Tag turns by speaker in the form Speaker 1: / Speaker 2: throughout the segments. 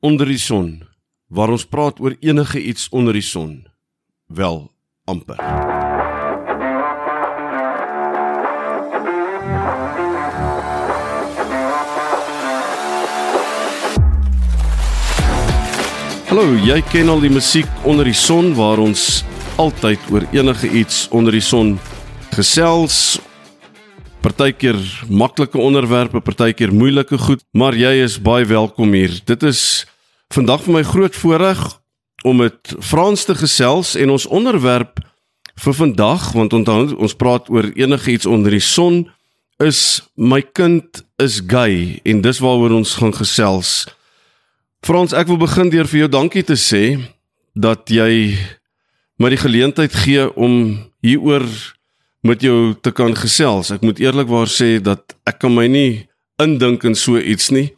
Speaker 1: onder die son waar ons praat oor enige iets onder die son. Wel, amper. Hallo, jy ken al die musiek onder die son waar ons altyd oor enige iets onder die son gesels. Partykeer maklike onderwerpe, partykeer moeilike goed, maar jy is baie welkom hier. Dit is vandag vir my groot voorreg om met Frans te gesels en ons onderwerp vir vandag, want onthou ons praat oor enige iets onder die son, is my kind is gay en dis waaroor ons gaan gesels. Frans, ek wil begin deur vir jou dankie te sê dat jy my die geleentheid gee om hieroor met jou te kan gesels. Ek moet eerlikwaar sê dat ek kan my nie indink in so iets nie.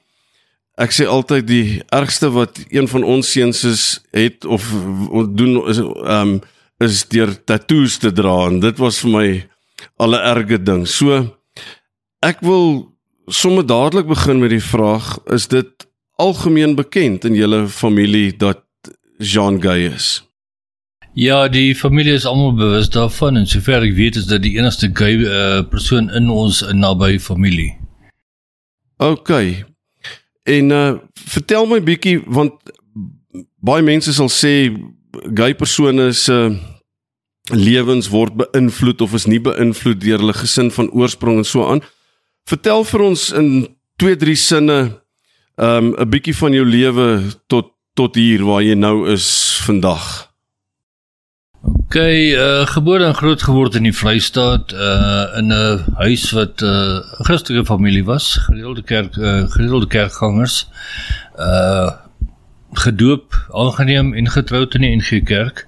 Speaker 1: Ek sê altyd die ergste wat een van ons seuns is het of doen is ehm um, is deur tatoeëes te dra en dit was vir my alle erge ding. So ek wil sommer dadelik begin met die vraag, is dit algemeen bekend in julle familie dat Jean gay is?
Speaker 2: Ja, die familie is almal bewus daarvan en sover ek weet is dit die enigste gay uh, persoon in ons naby familie.
Speaker 1: OK. En uh vertel my bietjie want baie mense sal sê gay persone se uh, lewens word beïnvloed of is nie beïnvloed deur hulle gesin van oorsprong en so aan. Vertel vir ons in twee drie sinne um 'n bietjie van jou lewe tot tot hier waar jy nou is vandag.
Speaker 2: OK, uh gebore en groot geword in die Vrystaat, uh in 'n huis wat 'n uh, Christelike familie was, gereelde kerk uh, gereelde kerkgangers. Uh gedoop, aangeneem en getroud in die NG Kerk.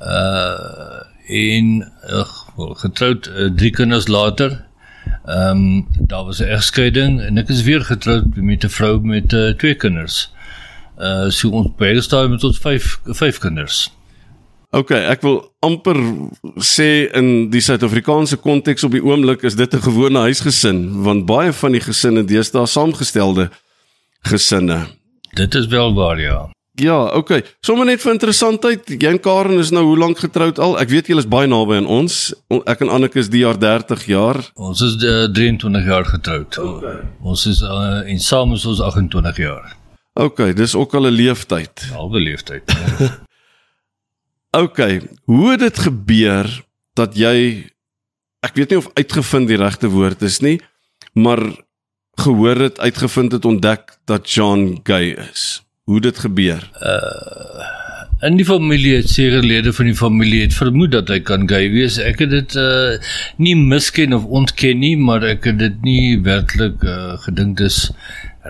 Speaker 2: Uh en uh, getroud uh, drie kinders later. Ehm um, daar was 'n egskeiding en ek is weer getroud met 'n vrou met uh, twee kinders. Uh so ons beide staan met ons vyf vyf kinders.
Speaker 1: OK, ek wil amper sê in die Suid-Afrikaanse konteks op die oomblik is dit 'n gewone huisgesin want baie van die gesinne deesdae saamgestelde gesinne.
Speaker 2: Dit is wel waar ja.
Speaker 1: Ja, okay. Sommige net vir interessantheid, jy en Karen is nou hoe lank getroud al? Ek weet julle is baie naby aan ons. Ek en Anneke is die jaar 30 jaar.
Speaker 2: Ons is uh, 23 jaar getroud. Okay. Ons is uh, en saam is ons 28 jaar.
Speaker 1: Okay, dis ook al 'n leeftyd.
Speaker 2: Halwe leeftyd.
Speaker 1: okay, hoe het dit gebeur dat jy ek weet nie of uitgevind die regte woord is nie, maar gehoor het uitgevind het ontdek dat John gay is? hoe dit gebeur? Uh
Speaker 2: in die familie het seker lede van die familie het vermoed dat hy kan gay wees. Ek het dit uh nie misken of ontken nie, maar ek het dit nie werklik uh gedink dis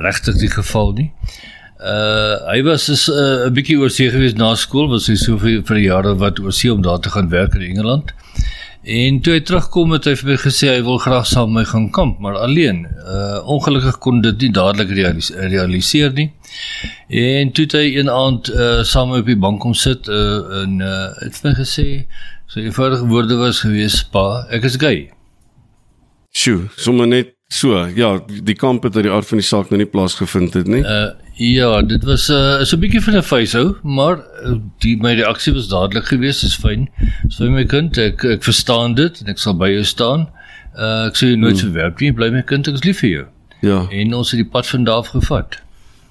Speaker 2: regtig die geval nie. Uh hy was 'n uh, bietjie oorsee gewees na skool, was hy so vir, vir jare wat oorsee om daar te gaan werk in Engeland. En toe hy terugkom het hy vir my gesê hy wil graag saam met my gaan kamp, maar alleen. Uh ongelukkig kon dit nie dadelik realiseer, realiseer nie. En toe het hy een aand uh saam op die bank kom sit uh en uh het vir my gesê so eenvoudige woorde was gewees, "Pa, ek is gay."
Speaker 1: Sjoe, sommer net so. Ja, die kamp het uit die aard van die saak nou nie plaasgevind het nie.
Speaker 2: Uh Ja, dit was 'n uh, so 'n bietjie van 'n facehou, maar uh, die my reaksie was dadelik geweest, dis fyn. So my kind, ek ek verstaan dit en ek sal by jou staan. Uh ek sê jy nooit hmm. verwerp nie, bly my kind, ek is lief vir jou.
Speaker 1: Ja.
Speaker 2: En ons het die pad van daar af gevat.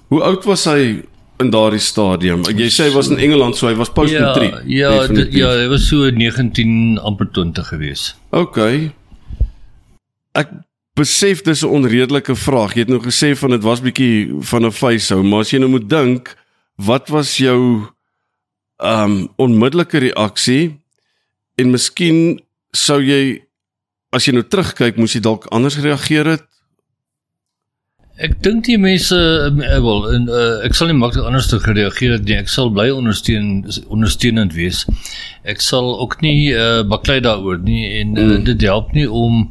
Speaker 1: Hoe oud was hy in daardie stadium? Jy sê hy was in Engeland, so hy was post-matriek.
Speaker 2: Ja, ja, dit, ja, hy was so 19 amper 20 geweest.
Speaker 1: OK. Ek besef dis 'n onredelike vraag. Jy het nou gesê van dit was bietjie van 'n facehou, maar as jy nou moet dink, wat was jou um onmiddellike reaksie? En miskien sou jy as jy nou terugkyk, moes jy dalk anders reageer het.
Speaker 2: Ek dink die mense uh, wel en uh, ek sal nie maklik anders te gereageer het nie. Ek sal bly ondersteun ondersteunend wees. Ek sal ook nie uh, baklei daaroor nie en uh, dit help nie om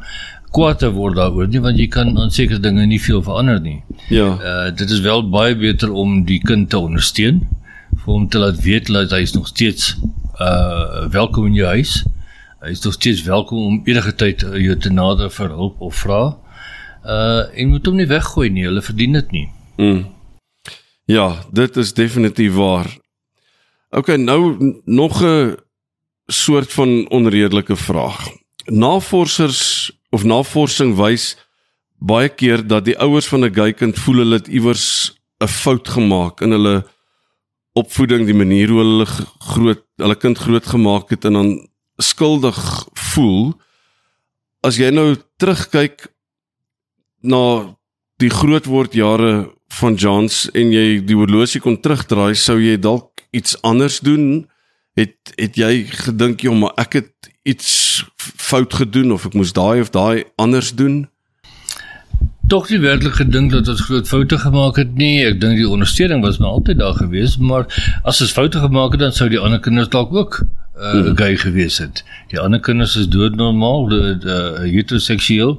Speaker 2: kwaad te word daaroor nie want jy kan aan sekere dinge nie veel verander nie.
Speaker 1: Ja.
Speaker 2: Uh dit is wel baie beter om die kind te ondersteun vir hom te laat weet dat hy is nog steeds uh welkom in jou huis. Hy is nog steeds welkom om enige tyd uh, jou te nader vir hulp of vra. Uh en moet hom nie weggooi nie, hulle verdien dit nie.
Speaker 1: Mm. Ja, dit is definitief waar. OK, nou nog 'n soort van onredelike vraag. Navorsers of navorsing wys baie keer dat die ouers van 'n gay kind voel hulle het iewers 'n fout gemaak in hulle opvoeding, die manier hoe hulle groot hulle kind grootgemaak het en dan skuldig voel. As jy nou terugkyk na die grootword jare van Johns en jy die horlosie kon terugdraai, sou jy dalk iets anders doen? Het het jy gedink jy maar ek het iets fout gedoen of ek moes daai of daai anders doen?
Speaker 2: tog nie werklik gedink dat ons groot foute gemaak het nie. Ek dink die ondersteuning was maar altyd daar gewees, maar as ons foute gemaak het, dan sou die ander kinders dalk ook uh, hmm. gay gewees het. Die ander kinders is doodnormaal, uh, heteroseksueel,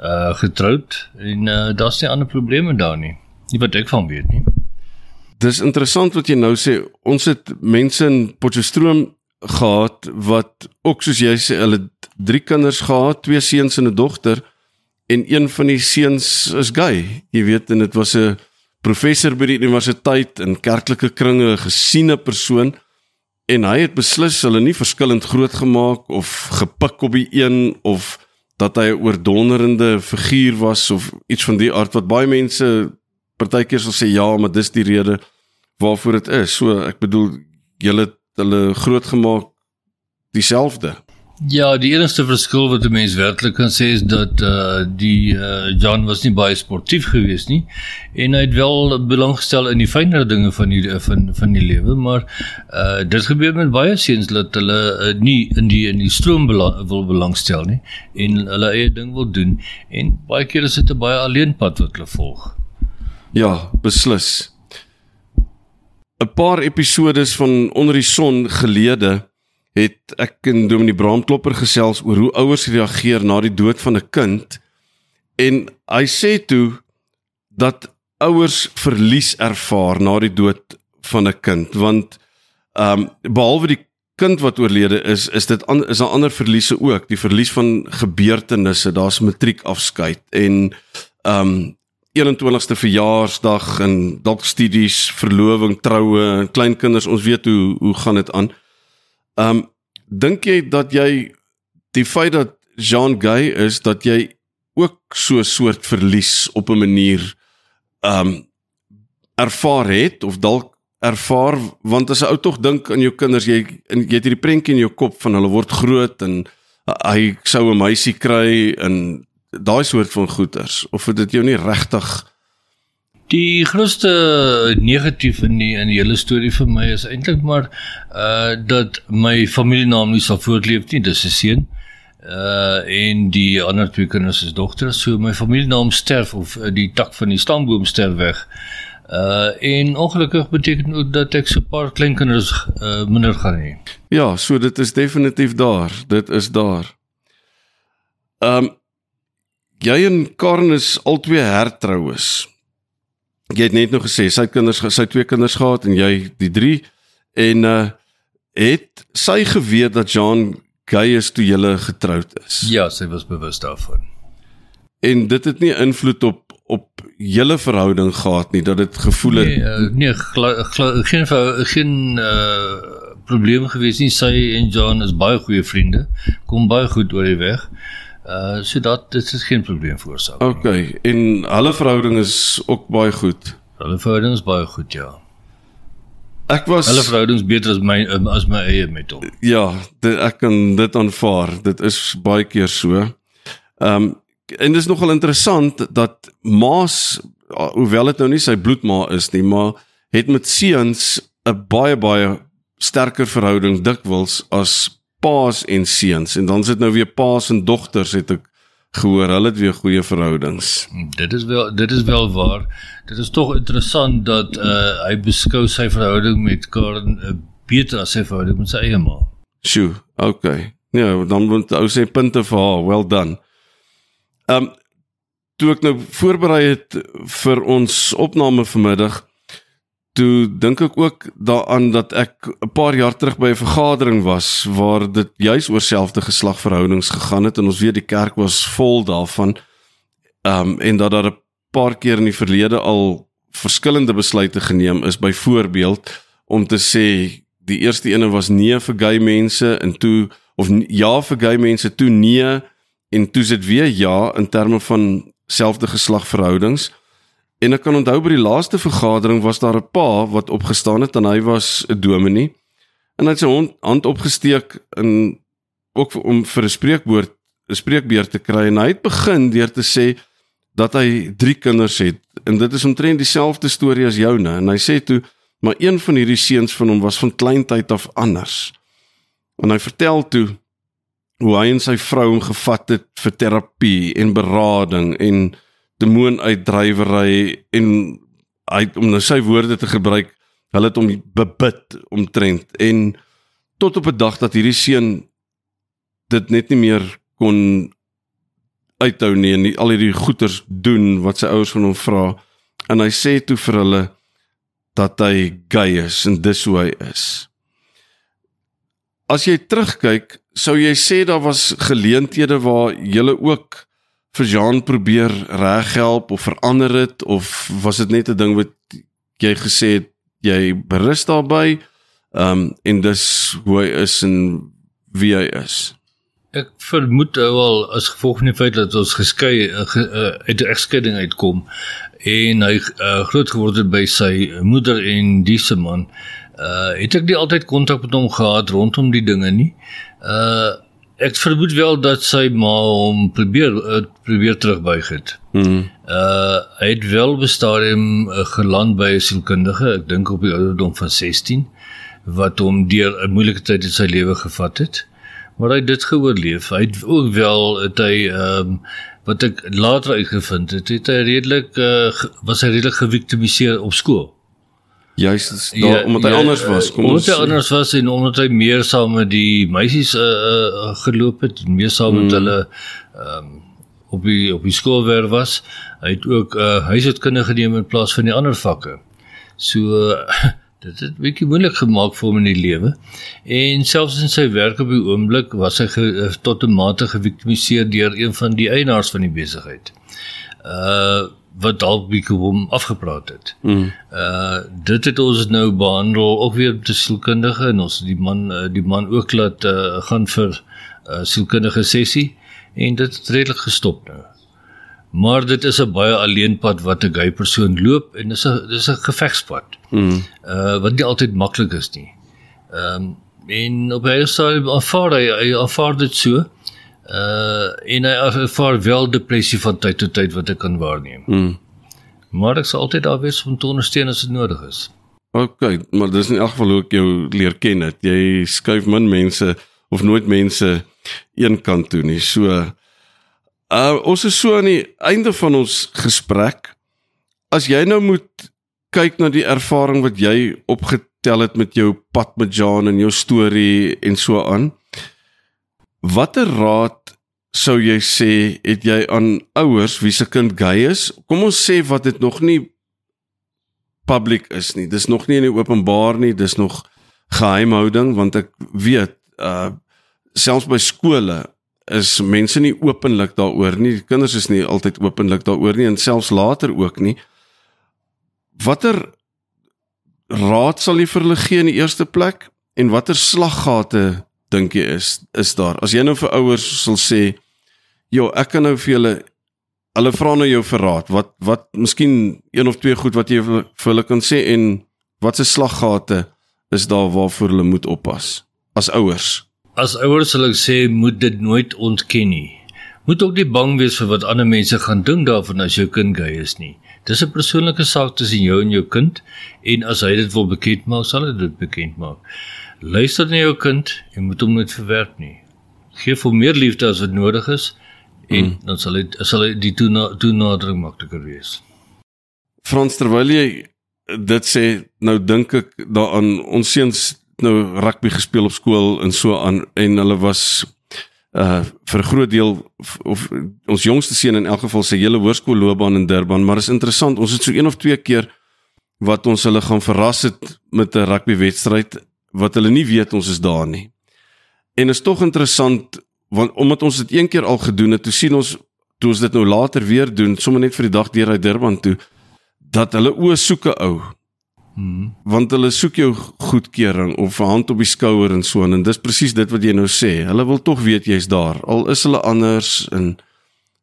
Speaker 2: uh, getroud en uh, daar's nie ander probleme daar nie. Nie wat ek van weet nie.
Speaker 1: Dis interessant wat jy nou sê. Ons het mense in Potchefstroom gehad wat ook soos jy sê, hulle drie kinders gehad, twee seuns en 'n dogter en een van die seuns is gay. Jy weet en dit was 'n professor by die universiteit in kerklike kringe, 'n gesiene persoon en hy het beslis hulle nie verskillend groot gemaak of gepik op die een of dat hy 'n oordonderende figuur was of iets van die aard wat baie mense partykeer sal sê ja, maar dis die rede waarvoor dit is. So ek bedoel julle het hulle groot gemaak dieselfde.
Speaker 2: Ja, die enigste verskil wat 'n mens werklik kan sê is dat uh die uh John was nie baie sportief geweest nie en hy het wel belang gestel in die fynere dinge van die van van die lewe, maar uh dit gebeur met baie seuns dat hulle uh, nie in die in die stroom belang, wil belangstel nie en hulle eie ding wil doen en baie keer is dit 'n baie alleen pad wat hulle volg.
Speaker 1: Ja, beslis. 'n Paar episodes van onder die son gelede het ek en Dominee Braamklopper gesels oor hoe ouers reageer na die dood van 'n kind en hy sê toe dat ouers verlies ervaar na die dood van 'n kind want ehm um, behalwe die kind wat oorlede is is dit an, is daar ander verliese ook die verlies van gebeurtenisse daar's matriekafskeid en ehm um, 21ste verjaarsdag en dalk studies verloving troue kleinkinders ons weet hoe hoe gaan dit aan. Um, dink jy dat jy die feit dat Jean Gay is dat jy ook so 'n soort verlies op 'n manier um, ervaar het of dalk ervaar? Want as 'n ou tog dink aan jou kinders jy jy het hierdie prentjie in jou kop van hulle word groot en uh, hy sou 'n meisie kry en daai soort van goeters of het dit jou nie regtig
Speaker 2: Die grootste negatief in die in die hele storie vir my is eintlik maar uh dat my familienaam nie sal voortleef nie, dis 'n seun. Uh en die ander twee kinders is dogters, so my familienaam sterf of uh, die tak van die stamboom sterf weg. Uh en ongelukkig beteken ook dat ek so 'n paar kleinkinders uh minder gaan hê.
Speaker 1: Ja, so dit is definitief daar. Dit is daar. Um jy en Karen is albei hertroues jy het net nog gesê sy kinders sy twee kinders gehad en jy die drie en uh het sy geweet dat Jean gay is toe julle getroud is.
Speaker 2: Ja, sy was bewus daarvan.
Speaker 1: En dit het nie invloed op op julle verhouding gehad nie dat dit gevoel het
Speaker 2: Nee, uh, nee gla, gla, geen geen uh probleem gewees nie. Sy en John is baie goeie vriende. Kom baie goed oor die weg. Uh so dat dit is geen probleem veroorsaak.
Speaker 1: OK. En hulle verhouding is ook baie goed.
Speaker 2: Hulle verhouding is baie goed, ja.
Speaker 1: Ek was
Speaker 2: Hulle verhouding is beter as my um, as my eie met hom.
Speaker 1: Ja, dit, ek kan dit aanvaar. Dit is baie keer so. Ehm um, en dit is nogal interessant dat Maas hoewel dit nou nie sy bloedma is nie, maar het met seuns 'n baie baie sterker verhouding dikwels as paas en seuns en dan sit nou weer paas en dogters het ek gehoor hulle het weer goeie verhoudings.
Speaker 2: Dit is wel dit is wel waar. Dit is tog interessant dat uh hy beskou sy verhouding met Karen uh, beter as sy verhouding met sy eie ma.
Speaker 1: Sjoe, okay. Ja, dan moet ou sê punte vir haar. Well done. Um toe ek nou voorberei het vir ons opname vanmiddag toe dink ek ook daaraan dat ek 'n paar jaar terug by 'n vergadering was waar dit juis oor selfde geslagverhoudings gegaan het en ons weet die kerk was vol daarvan. Ehm um, en dat daar 'n paar keer in die verlede al verskillende besluite geneem is byvoorbeeld om te sê die eerste ene was nee vir gay mense en toe of ja vir gay mense toe nee en toe sit weer ja in terme van selfde geslagverhoudings. En ek kan onthou by die laaste vergadering was daar 'n pa wat opgestaan het en hy was 'n dominee. En hy het sy hand opgesteek in ook om vir 'n spreekwoord 'n spreekbeurt te kry. En hy het begin deur te sê dat hy drie kinders het. En dit is omtrent dieselfde storie as joune. En hy sê toe maar een van hierdie seuns van hom was van kleintyd af anders. En hy vertel toe hoe hy en sy vrou hom gevat het vir terapie en berading en demoonuitdrywery en hy om nou sy woorde te gebruik, hulle het hom bebid omtrent en tot op 'n dag dat hierdie seun dit net nie meer kon uithou nie en al hierdie goeters doen wat sy ouers van hom vra en hy sê toe vir hulle dat hy gay is en dis hoe hy is. As jy terugkyk, sou jy sê daar was geleenthede waar jy ook vir Jean probeer reghelp of verander dit of was dit net 'n ding wat jy gesê het jy berus daarbey? Ehm um, en dis hoe hy is en wie hy is.
Speaker 2: Ek vermoed wel as gevolg van die feit dat ons geskei uh, uh, uit 'n egskeiding uitkom en hy uh, groot geword het by sy moeder en diese man uh het ek nie altyd kontak met hom gehad rondom die dinge nie. Uh ek vermoed wel dat sy ma hom probeer uh, probeer terugbuig het.
Speaker 1: Mm.
Speaker 2: Uh hy het wel bestaam uh, geland by 'n sielkundige, ek dink op die ouderdom van 16 wat hom deur 'n moeilike tyd in sy lewe gevat het. Maar hy het dit geoorleef. Hy het ook wel het hy ehm um, wat ek later uitgevind het, het hy redelik uh, was hy redelik geviktimiseer op skool
Speaker 1: juist daar ja, omdat hy ja, anders was
Speaker 2: kom ons Omdat hy anders was en omdat hy meer saam met die meisies uh, uh, geloop het, meer saam met hmm. hulle ehm um, op die op die skool waar was. Hy het ook uh, huishoudkunde geneem in plaas van die ander vakke. So uh, dit het bietjie moeilik gemaak vir hom in die lewe. En selfs in sy werk op die oomblik was hy ge, tot 'n mate geviktimiseer deur een van die eienaars van die besigheid. Uh wat dalk bietjie hom afgepraat het.
Speaker 1: Mm.
Speaker 2: Uh dit het ons nou behandel ook weer te sielkundige en ons die man uh, die man ook laat uh, gaan vir 'n uh, sielkundige sessie en dit het redelik gestop nou. Maar dit is 'n baie alleen pad wat 'n gay persoon loop en dis 'n dis 'n gevegspad.
Speaker 1: Mm.
Speaker 2: Uh wat nie altyd maklik is nie. Ehm um, en op hy sê aanvaar hy, hy aanvaar dit so uh en hy ervaar wel depressie van tyd tot tyd wat ek kan waarneem.
Speaker 1: Mm.
Speaker 2: Maar ek sal altyd daar wees om te ondersteun as dit nodig is.
Speaker 1: OK, maar dis in elk geval hoe ek jou leer ken het. Jy skuif min mense of nooit mense een kant toe nie. So uh ons is so aan die einde van ons gesprek. As jy nou moet kyk na die ervaring wat jy opgetel het met jou pad met Jan en jou storie en so aan. Watter raad sou jy sê het jy aan ouers wie se kind gay is? Kom ons sê wat dit nog nie public is nie. Dis nog nie in die openbaar nie, dis nog geheimhouding want ek weet uh selfs by skole is mense nie openlik daaroor nie. Die kinders is nie altyd openlik daaroor nie en selfs later ook nie. Watter raad sal jy vir hulle gee in die eerste plek en watter slaggate dink jy is is daar? As jy nou vir ouers sal sê, "Jo, ek kan nou vir julle hulle vra nou jou verraad. Wat wat miskien een of twee goed wat jy vir hulle kan sê en wat se slaggate is daar waarvoor hulle moet oppas as ouers?"
Speaker 2: As ouers sal ek sê, moet dit nooit ontken nie. Moet ook nie bang wees vir wat ander mense gaan dink daarvan as jou kind gay is nie. Dis 'n persoonlike saak tussen jou en jou kind en as hy dit wil bekend maak, sal hy dit bekend maak. Luister na jou kind en moet hom net verwerp nie. Geef hom meer liefde as wat nodig is en mm. dan sal hy sal hy die toenadering makliker wees.
Speaker 1: Frans terwyl jy dit sê, nou dink ek daaraan ons seuns nou rugby gespeel op skool en so aan en hulle was uh vir 'n groot deel of ons jongste seun in elk geval sy hele hoërskoolloopbaan in Durban, maar is interessant, ons het so een of twee keer wat ons hulle gaan verras het met 'n rugbywedstryd wat hulle nie weet ons is daar nie. En is tog interessant want omdat ons dit een keer al gedoen het, toe sien ons toe ons dit nou later weer doen, sommer net vir die dag deur uit Durban toe, dat hulle oë soek 'n ou.
Speaker 2: Hmm.
Speaker 1: Want hulle soek jou goedkeuring of 'n hand op die skouer en so aan en dis presies dit wat jy nou sê. Hulle wil tog weet jy's daar. Al is hulle anders en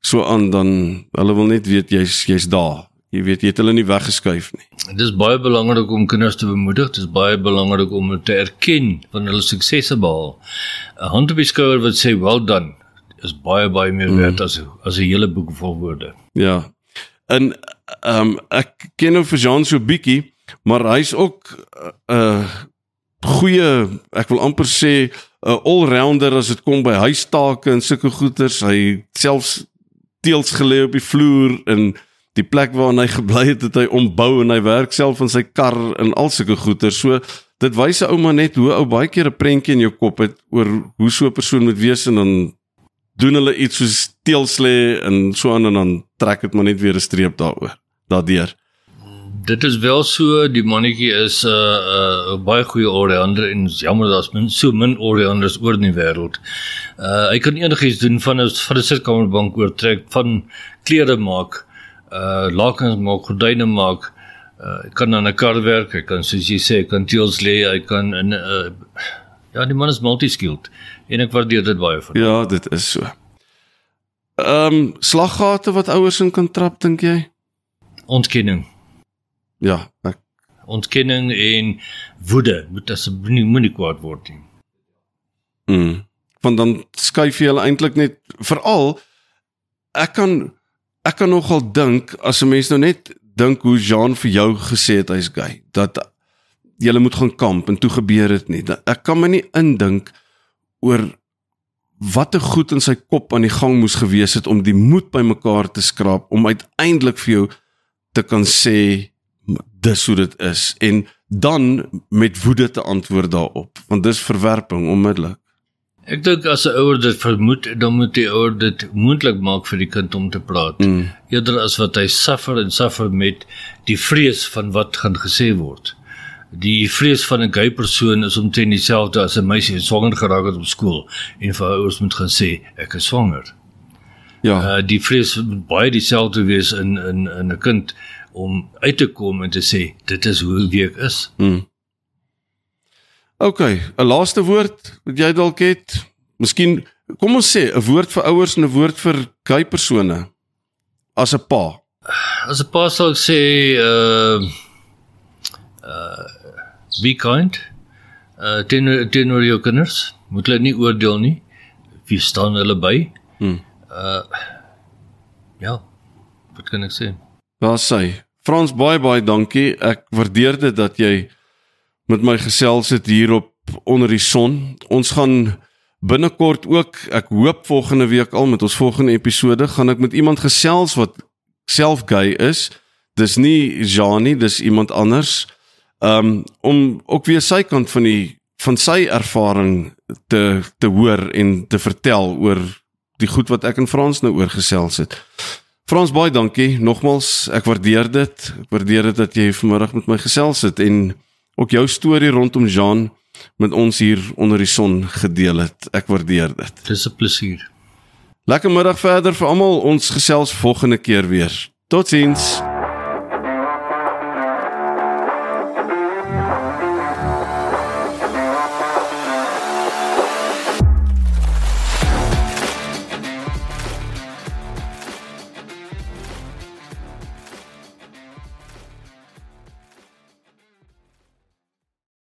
Speaker 1: so aan dan hulle wil net weet jy's jy's daar. Jy weet jy het hulle nie weggeskuif nie.
Speaker 2: Dit is baie belangrik om kinders te bemoedig. Dit is baie belangrik om te erken van hulle suksesse behaal. 'n Hand op die skouer wat sê well done is baie baie meer werd mm. as as 'n hele boek vol woorde.
Speaker 1: Ja. En ehm um, ek ken nou vir Jean so bietjie, maar hy's ook 'n uh, goeie, ek wil amper sê 'n all-rounder as dit kom by huistake en sulke goeders. Hy selfs teels gelê op die vloer en die plek waar hy gebly het, het hy ombou en hy werk self aan sy kar en al sulke goeder. So dit wys 'n ouma net hoe ou baie keer 'n prentjie in jou kop het oor hoe so 'n persoon moet wees en dan doen hulle iets soos teels lê en so aan en dan trek dit maar net weer 'n streep daaroor. Daardeur.
Speaker 2: Dit is wel so die mannetjie is 'n uh, uh, baie goeie allrounder en jammer daar's min so min allrounders oor in die wêreld. Uh hy kan enigiets doen van 'n van 'n sitkamerbank oortrek van klere maak uh lakens maak, gordyne maak. Uh kan aan 'n kar werk, hy kan soos jy sê, kan teels lê, hy kan in 'n uh, ja, die man is multi-skilled en ek waardeer dit baie van.
Speaker 1: Ja, dit is so. Ehm um, slaggate wat ouers in kan trap dink jy?
Speaker 2: Ontkenning.
Speaker 1: Ja, ek
Speaker 2: ontkenning en woede moet asseblief nie moenie kwaad word nie.
Speaker 1: Mm. Want dan skuif jy hulle eintlik net veral ek kan ek kan nogal dink as 'n mens nou net dink hoe Jean vir jou gesê het hy's gay dat jy moet gaan kamp en toe gebeur dit nie. Ek kan my nie indink oor wat 'n goed in sy kop aan die gang moes gewees het om die moed bymekaar te skraap om uiteindelik vir jou te kan sê dis hoe dit is en dan met woede te antwoord daarop want dis verwerping onmiddellik.
Speaker 2: Ek dink as 'n ouer dit vermoed, dan moet die ouer dit moontlik maak vir die kind om te praat. Mm. Eerder as wat hy suffer en suffer met die vrees van wat gaan gesê word. Die vrees van 'n gay persoon is omtrent dieselfde as 'n meisie swanger geraak het op skool en vir ouers moet gaan sê ek is swanger. Ja. Uh, die vrees moet baie dieselfde wees in in in 'n kind om uit te kom en te sê dit is hoe wie ek is. Mm.
Speaker 1: OK, 'n laaste woord wat jy dalk het. Miskien kom ons sê 'n woord vir ouers en 'n woord vir gay persone as 'n pa.
Speaker 2: As 'n pa sal ek sê uh uh be kind. Uh teenoor teenoor jou kinders, moet hulle nie oordeel nie. Wie staan hulle by? Hmm. Uh ja. Wat kan ek sê?
Speaker 1: Daar sê Frans baie baie dankie. Ek waardeer dit dat jy met my gesels het hier op onder die son. Ons gaan binnekort ook, ek hoop volgende week al met ons volgende episode gaan ek met iemand gesels wat self gay is. Dis nie Jani, dis iemand anders. Um om ook weer sy kant van die van sy ervaring te te hoor en te vertel oor die goed wat ek in Frans nou oorgesels het. Frans baie dankie nogmals. Ek waardeer dit. Ek waardeer dit dat jy vanmiddag met my gesels het en ook jou storie rondom Jean met ons hier onder die son gedeel het. Ek waardeer dit.
Speaker 2: Dis 'n plesier.
Speaker 1: Lekker middag verder vir almal. Ons gesels volgende keer weer. Totsiens.